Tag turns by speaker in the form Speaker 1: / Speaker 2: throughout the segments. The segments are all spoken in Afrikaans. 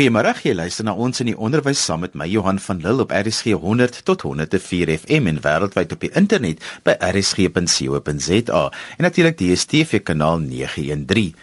Speaker 1: Goeiemôre, jy luister na ons in die onderwys saam met my Johan van Lille op RSG 100 tot 104 FM en wêreldwyd op die internet by rsg.co.za en natuurlik die DStv kanaal 913.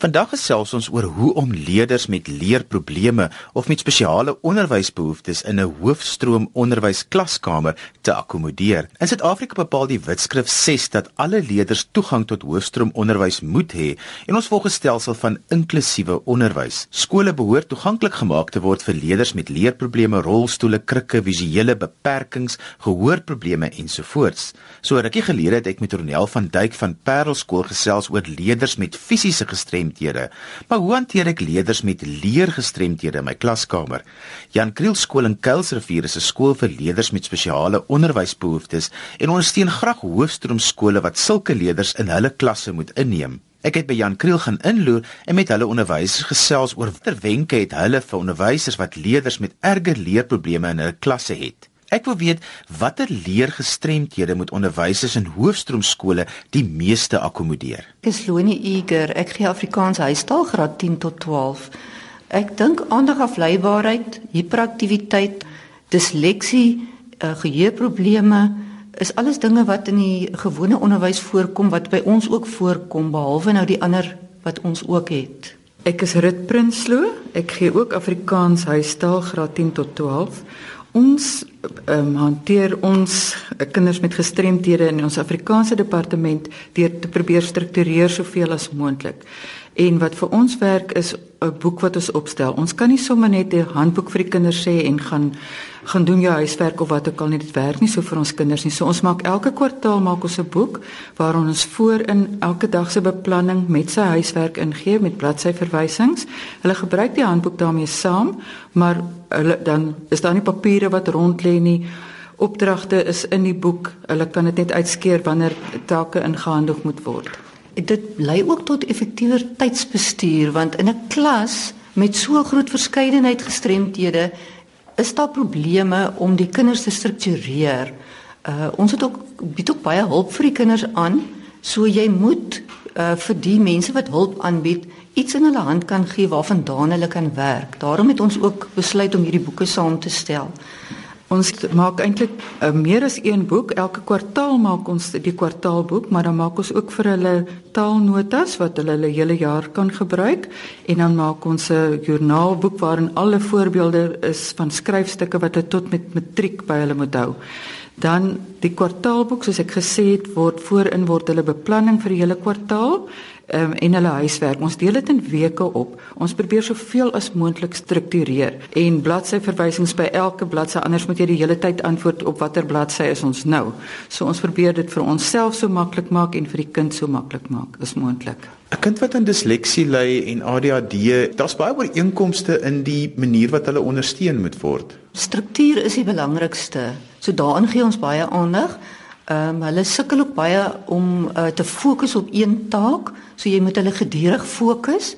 Speaker 1: Vandag gesels ons oor hoe om leerders met leerprobleme of met spesiale onderwysbehoeftes in 'n hoofstroom onderwysklaskamer te akkommodeer. In Suid-Afrika bepaal die Wetskrif 6 dat alle leerders toegang tot hoofstroom onderwys moet hê en ons volg 'n stelsel van inklusiewe onderwys. Skole behoort toegang toeganklik gemaak te word vir leerders met leerprobleme, rolstoele, krikke, visuele beperkings, gehoorprobleme ensovoorts. So rukkie gelede het ek met Ronel van Duyk van Parelskool gesels oor leerders met fisiese gestremthede. Maar hoe hanteer ek leerders met leergestremthede in my klaskamer? Jan Kriel skool in Kuilsrivier is 'n skool vir leerders met spesiale onderwysbehoeftes en ondersteun graag hoofstroomskole wat sulke leerders in hulle klasse moet inneem. Ek het by Jan Kriel gaan inloer en met hulle onderwysers gesels oor watter wenke het hulle vir onderwysers wat leerders met erge leerprobleme in hulle klasse het. Ek wil weet watter leergestremthede moet onderwysers in hoofstroomskole die meeste akkommodeer.
Speaker 2: Is Lonie Eager, ek gee Afrikaans huistaal graad 10 tot 12. Ek dink aandagafleibaarheid, hiperaktiwiteit, disleksie, uh, geheue-probleme, is alles dinge wat in die gewone onderwys voorkom wat by ons ook voorkom behalwe nou die ander wat ons ook het.
Speaker 3: Ek is Rut Prinsloo. Ek gee ook Afrikaans huistaal graad 10 tot 12. Ons um, hanteer ons kinders met gestremdhede in ons Afrikaanse departement deur te probeer struktureer soveel as moontlik. En wat vir ons werk is 'n boek wat ons opstel. Ons kan nie sommer net 'n handboek vir die kinders sê en gaan gaan doen jou huiswerk of wat ook al nie. Dit werk nie so vir ons kinders nie. So ons maak elke kwartaal maak ons 'n boek waarin ons voorin elke dag se beplanning met sy huiswerk ingee met bladsyverwysings. Hulle gebruik die handboek daarmee saam, maar hulle dan is daar nie papiere wat rond lê nie. Opdragte is in die boek. Hulle kan dit net uitskeer wanneer take ingehandig moet word
Speaker 2: dit lei ook tot effektiewer tydsbestuur want in 'n klas met so groot verskeidenheid gestremdhede is daar probleme om die kinders te struktureer. Uh ons het ook bied ook baie hulp vir die kinders aan. So jy moet uh vir die mense wat hulp aanbied iets in hulle hand kan gee waarvandaan hulle kan werk. Daarom het ons ook besluit om hierdie boeke saam te stel.
Speaker 3: Ons maak eintlik uh, meer as een boek. Elke kwartaal maak ons die kwartaalboek, maar dan maak ons ook vir hulle taalnotas wat hulle hulle hele jaar kan gebruik en dan maak ons 'n joernaalboek waarin alle voorbeelde is van skryfstukke wat hulle tot met matriek by hulle moet hou. Dan die kwartaalboek soos ek gesê het word voorin word hulle beplanning vir die hele kwartaal um, en hulle huiswerk. Ons deel dit in weke op. Ons probeer soveel as moontlik struktureer en bladsy verwysings by elke bladsy anders moet jy die hele tyd antwoord op watter bladsy is ons nou. So ons probeer dit vir onsself so maklik maak en vir die kind so maklik maak as moontlik.
Speaker 1: 'n Kind wat aan disleksie ly en ADHD, daar's baie ooreenkomste in die manier wat hulle ondersteun moet word.
Speaker 2: Struktuur is die belangrikste. So daarin gee ons baie aandag. Ehm um, hulle sukkel ook baie om uh, te fokus op een taak, so jy moet hulle gedurig fokus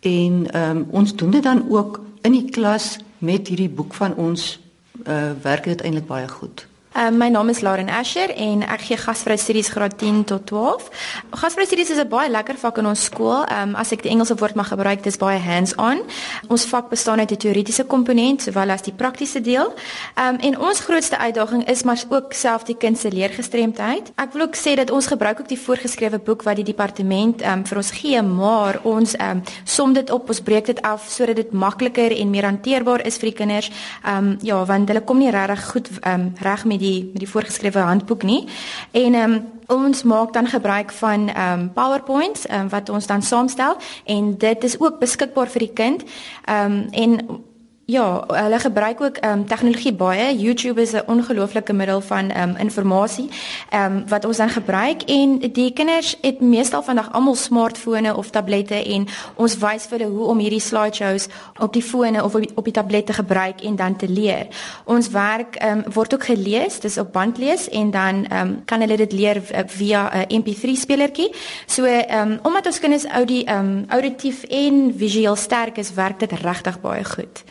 Speaker 2: en ehm um, ons doen dit dan ook in die klas met hierdie boek van ons uh, werk dit eintlik baie goed.
Speaker 4: Um, my naam is Lauren Asher en ek gee gasvrye studies graad 10 tot 12. Gasvrye studies is 'n baie lekker vak in ons skool. Um, as ek die Engelse woord mag gebruik, dis baie hands-on. Ons vak bestaan uit 'n teoretiese komponent sowel as die praktiese deel. Um, en ons grootste uitdaging is maar ook self die kind se leergestremdheid. Ek wil ook sê dat ons gebruik ook die voorgeskrewe boek wat die departement um, vir ons gee, maar ons um, som dit op, ons breek dit af sodat dit makliker en meer hanteerbaar is vir die kinders. Um, ja, want hulle kom nie regtig goed um, reg met die die met die voorgeskrewe handboek nie. En ehm um, ons maak dan gebruik van ehm um, PowerPoints um, wat ons dan saamstel en dit is ook beskikbaar vir die kind. Ehm um, en Ja, hulle gebruik ook ehm um, tegnologie baie. YouTube is 'n ongelooflike middel van ehm um, inligting ehm um, wat ons dan gebruik en die kinders het meestal vandag almal smartfone of tablette en ons wys vir hulle hoe om hierdie slideshows op die fone of op die, op die tablette gebruik en dan te leer. Ons werk ehm um, word ook gelees, dis op band lees en dan ehm um, kan hulle dit leer uh, via 'n MP3 spelertjie. So ehm um, omdat ons kinders audi ehm um, auditief en visueel sterk is, werk dit regtig baie goed.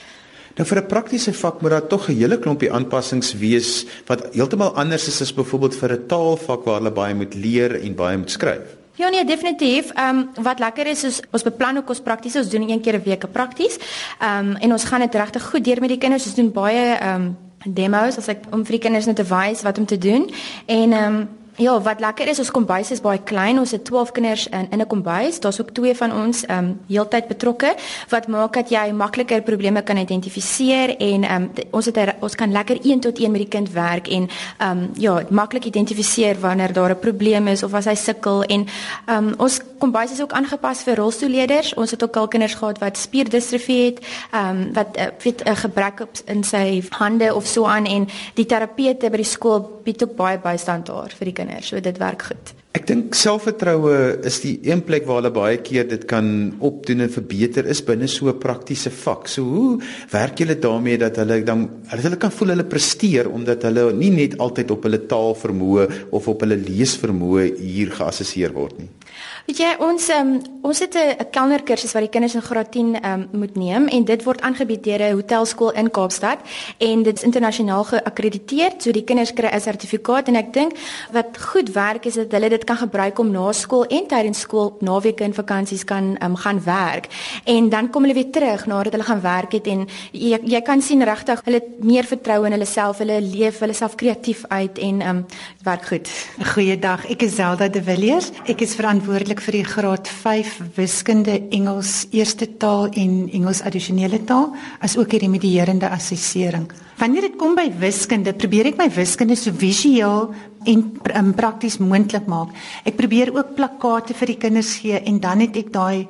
Speaker 1: Nou vir 'n praktiese vak moet daar tog 'n hele klompie aanpassings wees wat heeltemal anders is as byvoorbeeld vir 'n taalvak waar hulle baie moet leer en baie moet skryf.
Speaker 4: Ja nee, definitief. Ehm um, wat lekker is is ons beplan ook ons prakties. Ons doen een keer 'n week 'n prakties. Ehm um, en ons gaan dit regtig goed deur met die kinders. Ons doen baie ehm um, demos as ek om vir die kinders net te wys wat om te doen. En ehm um, Ja, wat lekker is, ons kombuis is baie klein. Ons het 12 kinders in in 'n kombuis. Daar's ook twee van ons ehm um, heeltyd betrokke wat maak dat jy makliker probleme kan identifiseer en ehm um, ons het er, ons kan lekker een tot een met die kind werk en ehm um, ja, maklik identifiseer wanneer daar 'n probleem is of as hy sukkel en ehm um, ons kombuis is ook aangepas vir rolstoelleerders. Ons het ook al kinders gehad wat spierdistrofie het, ehm um, wat uh, weet 'n gebrek op in sy hande of so aan en die terapeute by die skool bied ook baie bystand daar vir die kinders kinders. So dit werk goed.
Speaker 1: Ek dink selfvertroue is die een plek waar hulle baie keer dit kan opdoen en verbeter is binne so 'n praktiese vak. So hoe werk julle daarmee dat hulle dan hulle kan voel hulle presteer omdat hulle nie net altyd op hulle taalvermoë of op hulle leesvermoë hier geassesseer word nie.
Speaker 4: Weet jy ons um, ons het 'n kelnerkursus wat die kinders in graad 10 um, ehm, moet neem en dit word aangebied deur 'n hotelskool in Kaapstad en dit is internasionaal geakkrediteer so die kinders kry 'n sertifikaat en ek dink wat goed werk is dat hulle dit kan gebruik om na skool en tydens skool naweke en vakansies kan um, gaan werk en dan kom hulle weer terug nadat hulle gaan werk het en jy, jy kan sien regtig hulle het meer vertroue in hulle self hulle leef hulle self kreatief uit en um, werk goed.
Speaker 5: Goeiedag, ek is Zelda de Villiers. Ek is verantwoordelik ek vir die graad 5 wiskunde, Engels eerste taal en Engels addisionele taal, as ook hierdie medierende assessering. Wanneer dit kom by wiskunde, probeer ek my wiskunde so visueel en um, prakties moontlik maak. Ek probeer ook plakkate vir die kinders gee en dan het ek daai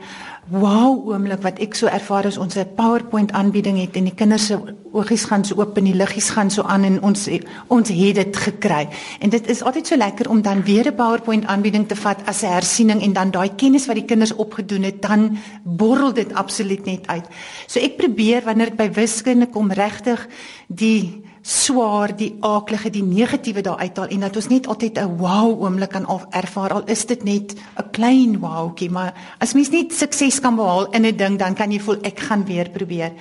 Speaker 5: wow oomblik wat ek so ervaar as ons 'n PowerPoint aanbieding het en die kinders se oogies gaan so oop en die liggies gaan so aan en ons ons het dit gekry. En dit is altyd so lekker om dan weer 'n PowerPoint aanbieding te vat as 'n hersiening en dan daai kennis wat die kinders opgedoen het, dan borrel dit absoluut net uit. So ek probeer wanneer dit by wiskunde kom regtig die swaar die aaklige die negatiewe daar uithaal en dat ons net altyd 'n wow oomblik kan ervaar al is dit net 'n klein wowkie maar as mens nie sukses kan behaal in 'n ding dan kan jy voel ek gaan weer probeer.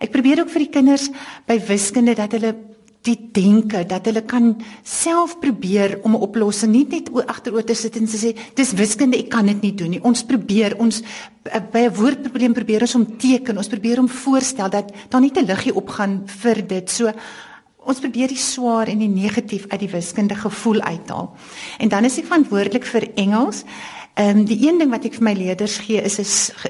Speaker 5: Ek probeer ook vir die kinders by wiskunde dat hulle die denke dat hulle kan self probeer om 'n oplossing nie net agteroor te sit en sê dis wiskunde ek kan dit nie doen nie. Ons probeer ons eh, by 'n woordprobleem probeer ons om teken, ons probeer om voorstel dat daar nie 'n liggie opgaan vir dit. So Ons probeer die swaar en die negatief uit die wiskundige gevoel uithaal. En dan is ek verantwoordelik vir Engels. Ehm um, die een ding wat ek vir my leerders gee is 'n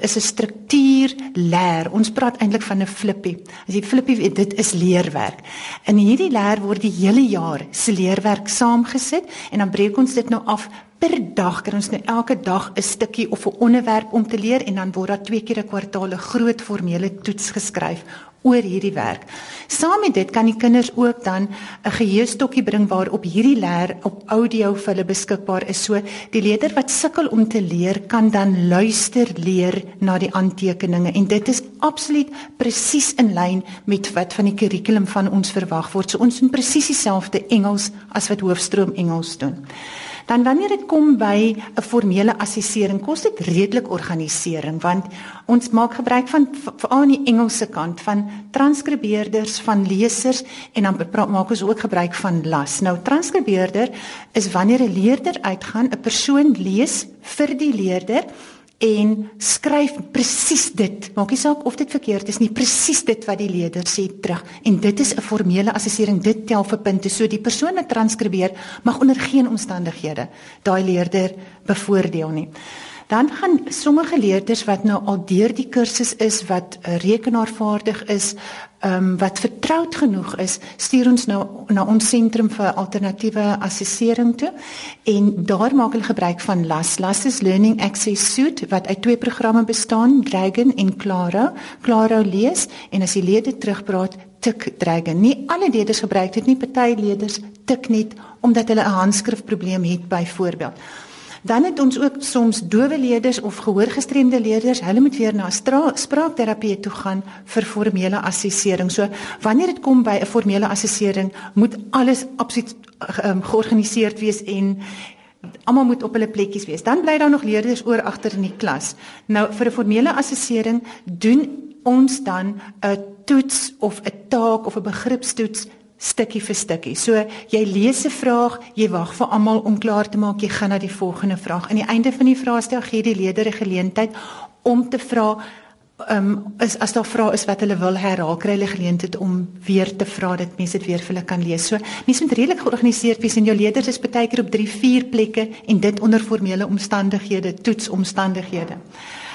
Speaker 5: is 'n struktuur leer. Ons praat eintlik van 'n flippie. As jy flippie dit is leerwerk. In hierdie leer word die hele jaar se leerwerk saamgesit en dan breek ons dit nou af per dag. Kry ons nou elke dag 'n stukkie of 'n onderwerp om te leer en dan word daar twee keer 'n kwartaal 'n groot formele toets geskryf oor hierdie werk. Saam met dit kan die kinders ook dan 'n geheuestokkie bring waarop hierdie leer op audio vir hulle beskikbaar is. So die leerder wat sukkel om te leer kan dan luister leer na die aantekeninge en dit is absoluut presies in lyn met wat van die kurrikulum van ons verwag word. So ons doen presies dieselfde Engels as wat hoofstroom Engels doen. Dan wanneer dit kom by 'n formele assessering, kos dit redelik organisering want ons maak gebruik van veral aan die Engelse kant van transkribeerders, van lesers en dan maak ons ook gebruik van las. Nou transkribeerder is wanneer 'n leerder uitgaan, 'n persoon lees vir die leerder en skryf presies dit. Maak nie saak of dit verkeerd is nie, presies dit wat die leerder sê terug. En dit is 'n formele assessering. Dit tel vir punte. So die persoon wat transkribeer mag onder geen omstandighede daai leerder bevoordeel nie. Dan gaan sommige leerders wat nou al deur die kursus is wat rekenaarvaardig is, ehm um, wat vertroud genoeg is, stuur ons nou na ons sentrum vir alternatiewe assessering toe en daar maak hulle gebruik van LAS. LAS is Learning Access Suite wat uit twee programme bestaan, Dragon en Claro. Claro lees en as die leerders terugpraat, tik Dragon. Nie alle leerders gebruik dit nie, party leerders tik net omdat hulle 'n handskrifprobleem het byvoorbeeld. Dan het ons ook soms dowe leerders of gehoorgestremde leerders, hulle moet weer na spraakterapie toe gaan vir formele assessering. So wanneer dit kom by 'n formele assessering, moet alles absoluut um, georganiseerd wees en almal moet op hulle plekkies wees. Dan bly daar nog leerders oor agter in die klas. Nou vir 'n formele assessering doen ons dan 'n toets of 'n taak of 'n begripstoets stukkie vir stukkie. So jy lees 'n vraag, jy wag vir almal om klaar te maak, jy gaan na die volgende vraag. Aan die einde van die vraestel gee die leerder 'n geleentheid om te vra ehm um, is as daar vrae is wat hulle wil herhaal, kry hulle geleentheid om weer te vra dat mense dit weer vir hulle kan lees. So mense moet redelik georganiseerd wees en jou leerders is baie keer op 3, 4 plekke en dit onder formele omstandighede, toetsomstandighede.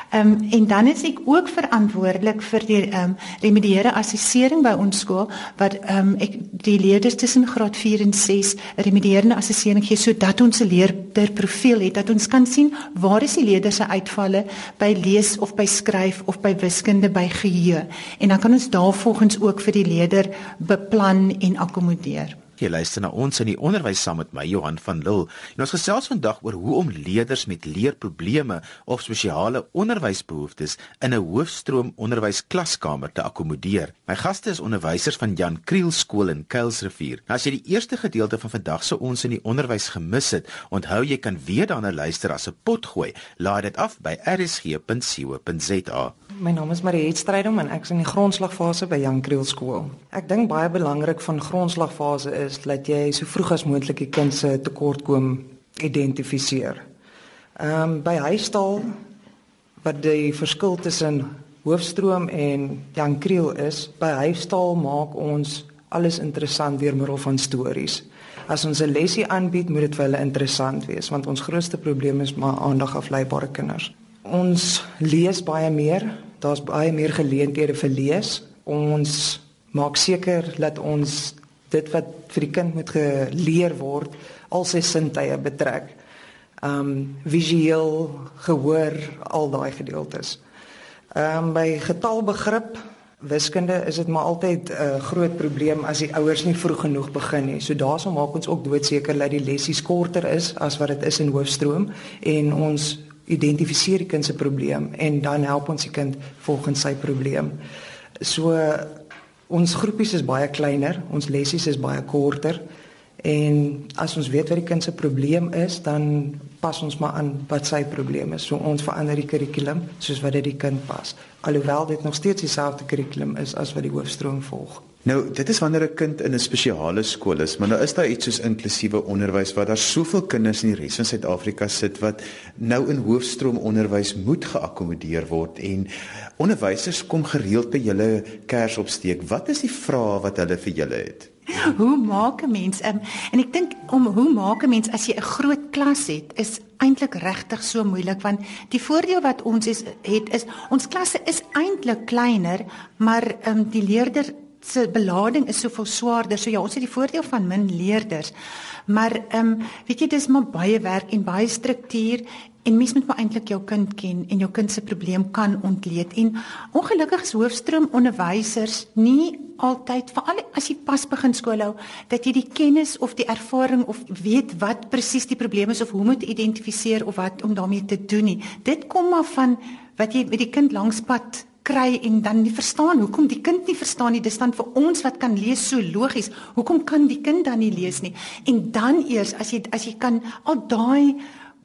Speaker 5: Ehm um, en dan is ek ook verantwoordelik vir die ehm um, remediëre assessering by ons skool wat ehm um, ek die leerders tussen graad 4 en 6 remediërende assessering gee sodat ons 'n leerder profiel het dat ons kan sien waar is die leerders se uitvalle by lees of by skryf of by wiskunde by geheue en dan kan ons daarvolgens ook vir die leerder beplan en akkommodeer.
Speaker 1: Jy luister na ons in die onderwys saam met my Johan van Lille. En ons gesels vandag oor hoe om leerders met leerprobleme of spesiale onderwysbehoeftes in 'n hoofstroom onderwysklaskamer te akkommodeer. My gaste is onderwysers van Jan Kriel Skool in Kuilsrivier. Nou as jy die eerste gedeelte van vandag se ons in die onderwys gemis het, onthou jy kan weer daarna luister as 'n potgooi. Laai dit af by rsg.co.za.
Speaker 6: My naam is Mariet Strydom en ek is in die grondslagfase by Jan Kriel Skool. Ek dink baie belangrik van grondslagfase is dat jy so vroeg as moontlik die kind se tekortkom identifiseer. Ehm um, by huistaal wat die verskil tussen hoofstroom en Jan Kriel is, by huistaal maak ons alles interessant deur middel van stories. As ons 'n lesie aanbied, moet dit vir hulle interessant wees want ons grootste probleem is maar aandag afleibare kinders. Ons lees baie meer daar's baie meer geleenthede vir lees. Ons maak seker dat ons dit wat vir die kind moet geleer word al sy sintuie betrek. Um visueel, gehoor, al daai gedeeltes. Um by getalbegrip wiskunde is dit maar altyd 'n uh, groot probleem as die ouers nie vroeg genoeg begin nie. So daaroor maak ons ook doodseker dat die lessies korter is as wat dit is in hoofstroom en ons identifiseer die kind se probleem en dan help ons die kind volgens sy probleem. So ons groepies is baie kleiner, ons lessies is baie korter en as ons weet wat die kind se probleem is, dan pas ons maar aan wat sy probleem is. So ons verander die kurrikulum soos wat dit die kind pas. Alhoewel dit nog steeds dieselfde kurrikulum is as wat die hoofstroom volg.
Speaker 1: Nou, dit is wanneer 'n kind in 'n spesiale skool is, maar nou is daar iets soos inklusiewe onderwys waar daar soveel kinders in die res van Suid-Afrika sit wat nou in hoofstroom onderwys moet geakkommodeer word en onderwysers kom gereeld by julle kers opsteek. Wat is die vrae wat hulle vir julle het?
Speaker 5: Hoe maak 'n mens um, en ek dink om hoe maak 'n mens as jy 'n groot klas het is eintlik regtig so moeilik want die voordeel wat ons is, het is ons klasse is eintlik kleiner maar um, die leerders se belading is soveel swaarder. So ja, ons het die voordeel van min leerders. Maar ehm um, weet jy dis maar baie werk en baie struktuur en mens moet maar eintlik jou kind ken en jou kind se probleem kan ontleed. En ongelukkig is hoofstroom onderwysers nie altyd veral as jy pas begin skool hou dat jy die kennis of die ervaring of weet wat presies die probleem is of hoe moet identifiseer of wat om daarmee te doen nie. Dit kom maar van wat jy met die kind langspad kry en dan nie verstaan hoekom die kind nie verstaan nie dis dan vir ons wat kan lees so logies hoekom kan die kind dan nie lees nie en dan eers as jy as jy kan al daai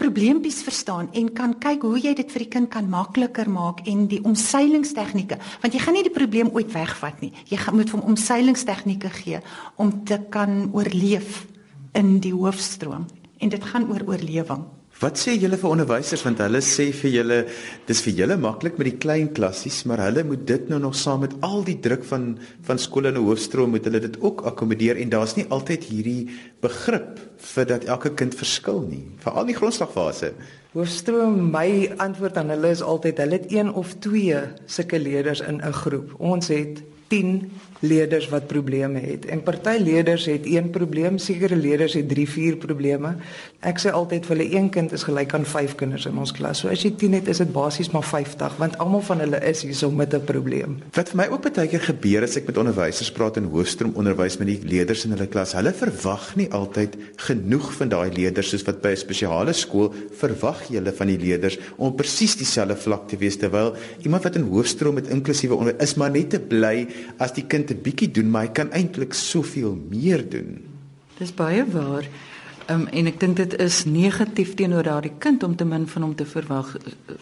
Speaker 5: probleempies verstaan en kan kyk hoe jy dit vir die kind kan makliker maak en die omseilingstegnieke want jy gaan nie die probleem ooit wegvat nie. Jy gaan moet hom omseilingstegnieke gee om te kan oorleef in die hoofstroom en dit gaan oor oorlewing
Speaker 1: Wat sê julle vir onderwysers want hulle sê vir julle dis vir julle maklik met die klein klassies maar hulle moet dit nou nog saam met al die druk van van skole in 'n hoofstroom moet hulle dit ook akkommodeer en daar's nie altyd hierdie begrip vir dat elke kind verskil nie veral die grondslagfase.
Speaker 6: Hoofstroom my antwoord aan hulle is altyd hulle het een of twee sulke leerders in 'n groep. Ons het 10 leerders wat probleme het. En party leerders het een probleem, sekere leerders het 3, 4 probleme. Ek sê altyd vir hulle een kind is gelyk aan 5 kinders in ons klas. So as jy 10 het, is dit basies maar 50, want almal van hulle is hierso met 'n probleem.
Speaker 1: Wat vir my ook baie keer gebeur as ek met onderwysers praat in hoofstroom onderwys met die leerders in hulle klas, hulle verwag nie altyd genoeg van daai leerders soos wat by 'n spesiale skool verwag jy hulle van die leerders om presies dieselfde vlak te wees terwyl iemand wat in hoofstroom met inklusiewe onderwys is maar net te bly as die kind 'n bietjie doen, maar hy kan eintlik soveel meer doen.
Speaker 3: Dis baie waar. Um, en ek dink dit is negatief teenoor daardie kind om te min van hom te verwag.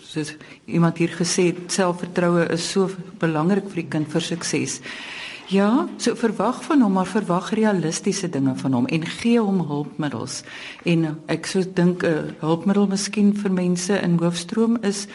Speaker 3: Soos iemand hier gesê het, selfvertroue is so belangrik vir die kind vir sukses. Ja, so verwag van hom maar verwag realistiese dinge van hom en gee hom hulpmiddels. En ek sou dink 'n uh, hulpmiddel miskien vir mense in hoofstroom is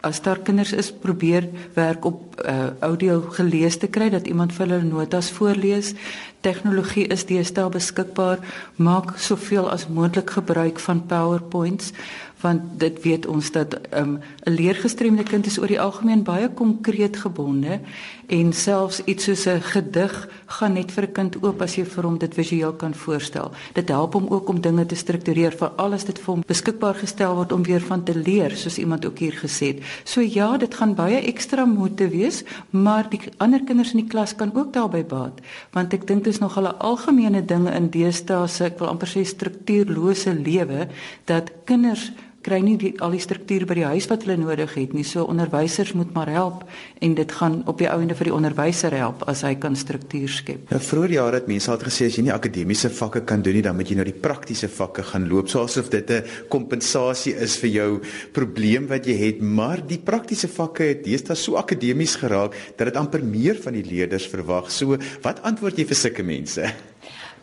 Speaker 3: as daar kinders is probeer werk op uh, audio gelees te kry dat iemand vir hulle notas voorlees. Tegnologie is deesdae beskikbaar. Maak soveel as moontlik gebruik van PowerPoints want dit weet ons dat ehm, 'n um, leergestremde kind is oor die algemeen baie konkreet gebonde en selfs iets soos 'n gedig gaan net vir 'n kind oop as jy vir hom dit visueel kan voorstel. Dit help hom ook om dinge te struktureer vir alles dit vir hom beskikbaar gestel word om weer van te leer soos iemand ook hier gesê het. So ja, dit gaan baie ekstra moeite wees, maar die ander kinders in die klas kan ook daarbey baat want ek dink dit is nog 'n algemene ding in deesdae se ek wil amper sê struktuurlose lewe dat kinders kry nie die, al die struktuur by die huis wat hulle nodig het nie. So onderwysers moet maar help en dit gaan op die ouende vir die onderwyser help as hy kan struktuur skep.
Speaker 1: Nou vroeër jare het mense al gesê as jy nie akademiese vakke kan doen nie, dan moet jy nou die praktiese vakke gaan loop, so asof dit 'n kompensasie is vir jou probleem wat jy het, maar die praktiese vakke het deesdae so akademies geraak dat dit amper meer van die leerders verwag. So, wat antwoord jy vir sulke mense?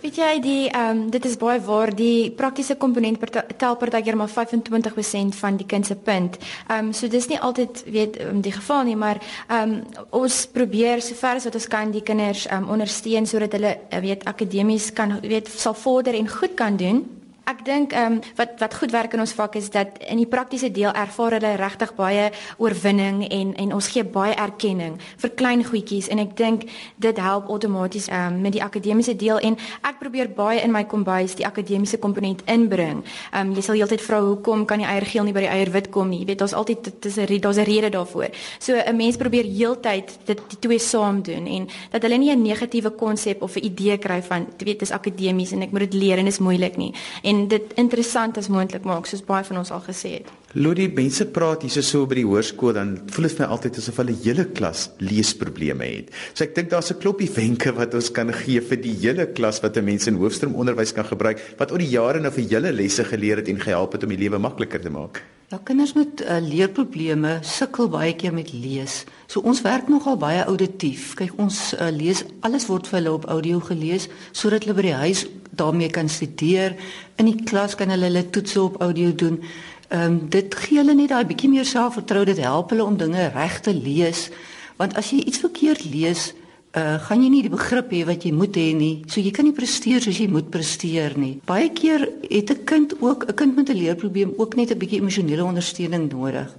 Speaker 4: Weet jy die ehm um, dit is baie waar die praktiese komponent tel partykeer maar 25% van die kind se punt. Ehm um, so dis nie altyd weet um, die geval nie, maar ehm um, ons probeer sover as wat ons kan die kinders ehm um, ondersteun sodat hulle weet akademies kan weet sal vorder en goed kan doen. Ek dink ehm um, wat wat goed werk in ons vak is dat in die praktiese deel ervaar hulle regtig baie oorwinning en en ons gee baie erkenning vir klein goedjies en ek dink dit help outomaties ehm um, met die akademiese deel en ek probeer baie in my kombuis die akademiese komponent inbring. Ehm um, jy sal heeltyd vra hoekom kan die eier geel nie by die eier wit kom nie. Jy weet daar's altyd dis 'n daar's 'n rede daarvoor. So 'n mens probeer heeltyd dit die twee saam doen en dat hulle nie 'n negatiewe konsep of 'n idee kry van jy weet dis akademies en ek moet dit leer en dit is moeilik nie. En en dit interessant as moontlik maak soos baie van ons al gesê het.
Speaker 1: Lodi, mense praat hier so by die hoërskool dan voel dit vir my altyd asof hulle hele klas leesprobleme het. So ek dink daar's 'n kloppie wenke wat ons kan gee vir die hele klas wat 'n mens in hoofstroom onderwys kan gebruik wat oor die jare nou vir julle lesse geleer het en gehelp het om die lewe makliker te maak.
Speaker 2: Ja, kinders met uh, leerprobleme sukkel baie keer met lees. So ons werk nogal baie auditief. Kyk, ons uh, lees alles word vir hulle op audio gelees sodat hulle by die huis daarmee kan studeer. In die klas kan hulle hulle toetse op audio doen. Ehm um, dit gee hulle net daai bietjie meer selfvertroue. Dit help hulle om dinge reg te lees. Want as jy iets verkeerd lees, uh gaan jy nie die begrip hê wat jy moet hê nie. So jy kan nie presteer soos jy moet presteer nie. Baie keer het 'n kind ook 'n kind met 'n leerprobleem ook net 'n bietjie emosionele ondersteuning nodig.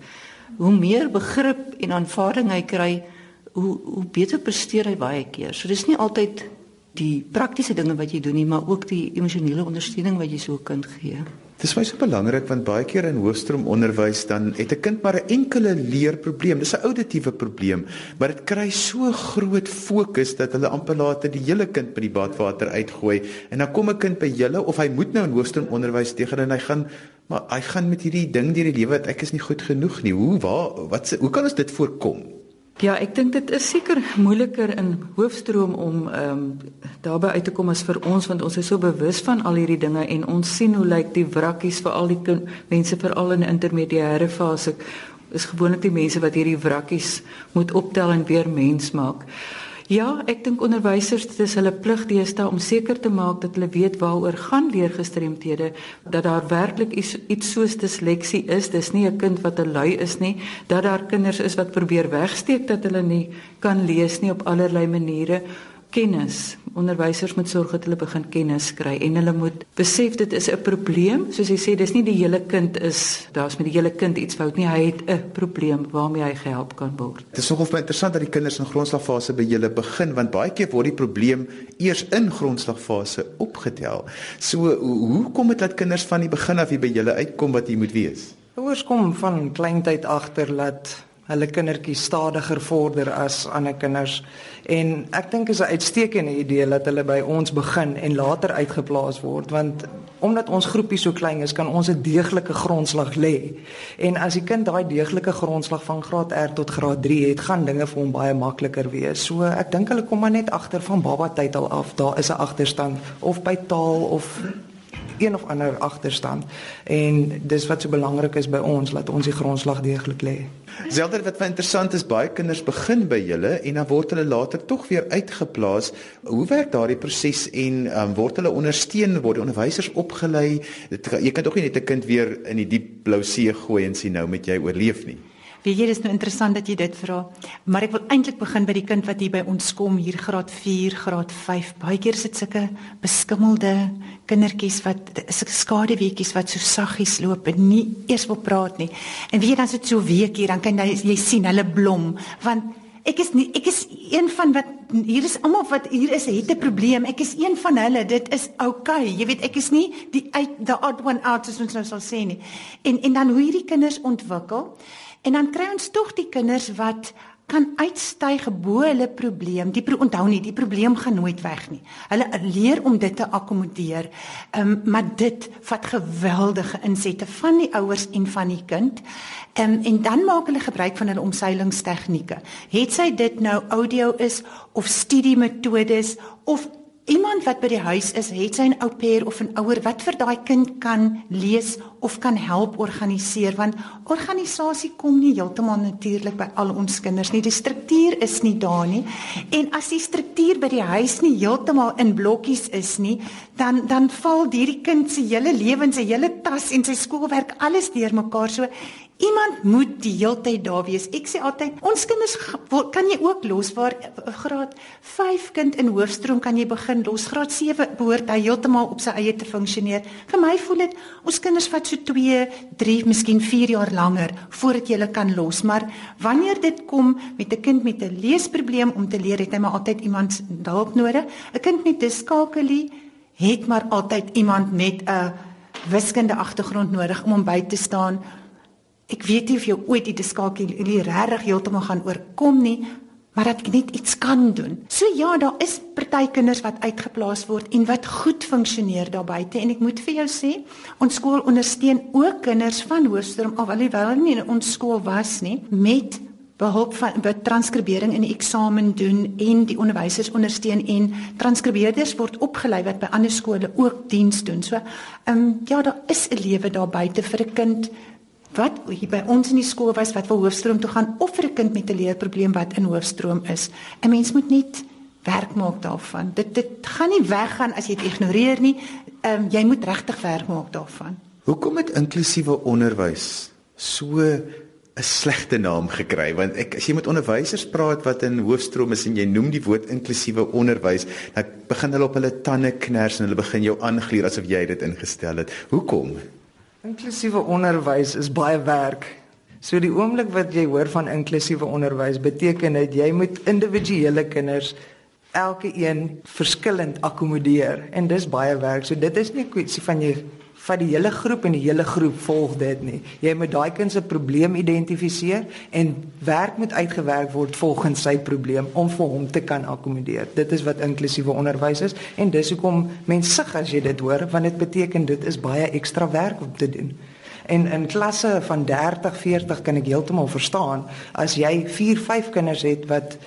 Speaker 2: Hoe meer begrip en aanvaarding hy kry, hoe hoe beter presteer hy baie keer. So dis nie altyd die praktiese dinge wat jy doen nie, maar ook die emosionele ondersteuning wat jy so 'n kind gee.
Speaker 1: Dis baie so belangrik want baie keer in hoofstroom onderwys dan het 'n kind maar 'n enkele leerprobleem. Dis 'n auditiewe probleem, maar dit kry so groot fokus dat hulle amper later die hele kind by die badwater uitgooi en dan kom 'n kind by julle of hy moet nou in hoofstroom onderwys tegen en hy gaan maar hy gaan met hierdie ding deur die lewe wat ek is nie goed genoeg nie. Hoe waar wat hoe kan ons dit voorkom?
Speaker 3: Ja, ek dink dit is seker moeiliker in hoofstroom om ehm um, daarby uit te kom as vir ons want ons is so bewus van al hierdie dinge en ons sien hoe lyk die wrakkies vir al die mense veral in 'n intermediêre fase is gewoonlik die mense wat hierdie wrakkies moet optel en weer mens maak. Ja, ek dink onderwysers dit is hulle plig deesdae om seker te maak dat hulle weet waaroor gaan leergestremthede, dat daar werklik iets, iets soos disleksie is. Dis nie 'n kind wat 'n lui is nie, dat daar kinders is wat probeer wegsteek dat hulle nie kan lees nie op allerlei maniere kennis. Onderwysers moet sorg dat hulle begin kennis kry en hulle moet besef dit is 'n probleem. Soos hy sê, dis nie die hele kind is, daar's met die hele kind iets fout nie. Hy het 'n probleem waarmee hy gehelp kan word.
Speaker 1: Dit is nogal interessant dat die kinders in grondslagfase by julle begin want baie keer word die probleem eers in grondslagfase opgetel. So hoe kom dit dat kinders van die begin af hier by julle uitkom wat hier moet wees?
Speaker 6: Ouers kom van kleintyd agter dat hulle kindertjies stadiger vorder as ander kinders. En ek dink is 'n uitstekende idee dat hulle by ons begin en later uitgeplaas word want omdat ons groepie so klein is kan ons 'n deeglike grondslag lê. En as die kind daai deeglike grondslag van graad R tot graad 3 het gaan dinge vir hom baie makliker wees. So ek dink hulle kom maar net agter van baba tyd al af. Daar is 'n agterstand of by taal of een of ander agterstand en dis wat so belangrik is by ons dat ons die grondslag deeglik lê.
Speaker 1: Selder wat baie interessant is, baie kinders begin by julle en dan word hulle later tog weer uitgeplaas. Hoe werk daardie proses en um, word hulle ondersteun, word die onderwysers opgelei? Jy kan tog nie net 'n kind weer in die diep blou see gooi en sê nou met jy oorleef nie.
Speaker 5: Weet jy, dis nou interessant dat jy dit vra. Maar ek wil eintlik begin by die kind wat hier by ons kom, hier graad 4, graad 5. Baie keer sit sulke beskimmelde kindertjies wat sulke skaduweetjies wat so saggies loop en nie eers wil praat nie. En weet jy dan sit so week hier dan kan jy, jy sien hulle blom want ek is nie ek is een van wat hier is almal wat hier is het 'n probleem. Ek is een van hulle. Dit is. Okay. Jy weet ek is nie die uit the odd one out soos ons nou sal sê nie. En en dan hoe hierdie kinders ontwikkel En dan kry ons tog die kinders wat kan uitstyg bo hulle probleem. Die pro onthou nie, die probleem gaan nooit weg nie. Hulle leer om dit te akkommodeer. Ehm um, maar dit vat geweldige insette van die ouers en van die kind. Ehm um, en dan maak hulle gebruik van hulle omseilingstegnieke. Het sy dit nou audio is of studiemetodes of Iemand wat by die huis is, het sy 'n ou pair of 'n ouer wat vir daai kind kan lees of kan help organiseer want organisasie kom nie heeltemal natuurlik by al ons kinders nie. Die struktuur is nie daar nie. En as die struktuur by die huis nie heeltemal in blokkies is nie, dan dan val hierdie kind se hele lewens, sy hele tas en sy skoolwerk alles deurmekaar. So Iemand moet die hele tyd daar wees. Ek sê altyd, ons kinders kan jy ook los waar graad 5 kind in hoofstroom kan jy begin los. Graad 7 behoort hy heeltemal op sy eie te funksioneer. Vir my voel dit ons kinders vat so 2, 3, miskien 4 jaar langer voordat jy hulle kan los. Maar wanneer dit kom met 'n kind met 'n leesprobleem om te leer, het hy maar altyd iemand hulp nodig. 'n Kind met dyskalkulie het maar altyd iemand met 'n wiskunde agtergrond nodig om hom by te staan Ek weet nie of jy ooit die diskalkulie regtig heeltemal gaan oorkom nie, maar dat ek net iets kan doen. So ja, daar is party kinders wat uitgeplaas word en wat goed funksioneer daar buite en ek moet vir jou sê, ons skool ondersteun ook kinders van af alhoewel hulle nie in ons skool was nie met behulp van wat transkribering in die eksamen doen en die onderwysers ondersteun en transkribeerders word opgelei wat by ander skole ook diens doen. So, ehm um, ja, daar is 'n lewe daar buite vir 'n kind wat hier by ons in die skool was wat wil hoofstroom toe gaan of vir 'n kind met 'n leerprobleem wat in hoofstroom is. 'n Mens moet net werk maak daarvan. Dit dit gaan nie weggaan as jy dit ignoreer nie. Ehm um, jy moet regtig werk maak daarvan.
Speaker 1: Hoekom het inklusiewe onderwys so 'n slegte naam gekry want ek as jy met onderwysers praat wat in hoofstroom is en jy noem die woord inklusiewe onderwys dan begin hulle op hulle tande kners en hulle begin jou aangluur asof jy dit ingestel het. Hoekom?
Speaker 6: Inklusiewe onderwys is baie werk. So die oomblik wat jy hoor van inklusiewe onderwys beteken dit jy moet individuele kinders elke een verskillend akkommodeer en dis baie werk. So dit is nie 'n kwessie van jy vat die hele groep en die hele groep volg dit nie. Jy moet daai kind se probleem identifiseer en werk moet uitgewerk word volgens sy probleem om vir hom te kan akkommodeer. Dit is wat inklusiewe onderwys is en dis hoekom mense sug as jy dit hoor want dit beteken dit is baie ekstra werk om te doen. En in klasse van 30, 40 kan ek heeltemal verstaan as jy 4, 5 kinders het wat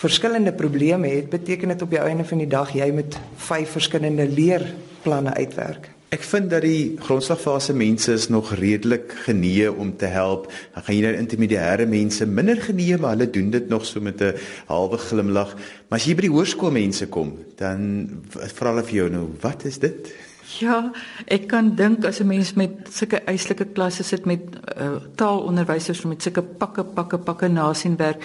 Speaker 6: verskillende probleme het, beteken dit op die einde van die dag jy moet 5 verskillende leerplanne uitwerk.
Speaker 1: Ek vind dat die grondslagfase mense is nog redelik genee om te help. Dan gaan jy nou intermediêre mense minder genee, maar hulle doen dit nog so met 'n halwe glimlag. Maar as jy by die hoërskoolmense kom, dan vra hulle vir jou nou, wat is dit?
Speaker 3: Ja, ek kan dink as 'n mens met sulke eislike klasse sit met uh, taalonderwysers met sulke pakke pakke pakke nasienwerk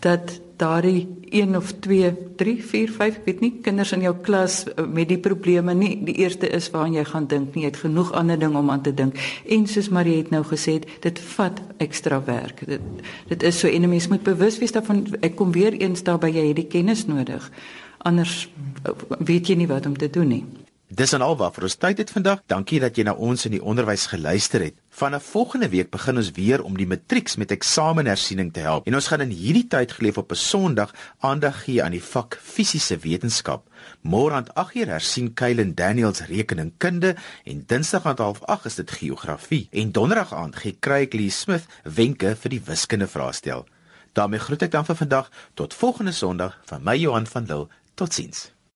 Speaker 3: dat daardie 1 of 2, 3, 4, 5, ek weet nie, kinders in jou klas eh, met die probleme nie, die eerste is waaraan jy gaan dink nie, jy het genoeg ander ding om aan te dink. En soos Marie het nou gesê, dit vat ekstra werk. Dit dit is so en 'n mens moet bewus wees daarvan ek kom weer eens daar by jy het die kennis nodig. Anders eh, weet jy nie wat om te doen nie.
Speaker 1: Dis en alwaar vir ons tyd het vandag. Dankie dat jy na ons in die onderwys geluister het. Vanaf volgende week begin ons weer om die matrieks met eksamenhersiening te help. En ons gaan in hierdie tyd geleef op 'n Sondag aandag gee aan die vak fisiese wetenskap. Môre aand 8uur hersien Kylen Daniels rekeningkunde en Dinsdag aand 08:30 is dit geografie. En Donderdag aand gee Craig Lee Smith wenke vir die wiskunde vraestel. daarmee groet ek dan vir vandag tot volgende Sondag van my Johan van Lille. Totsiens.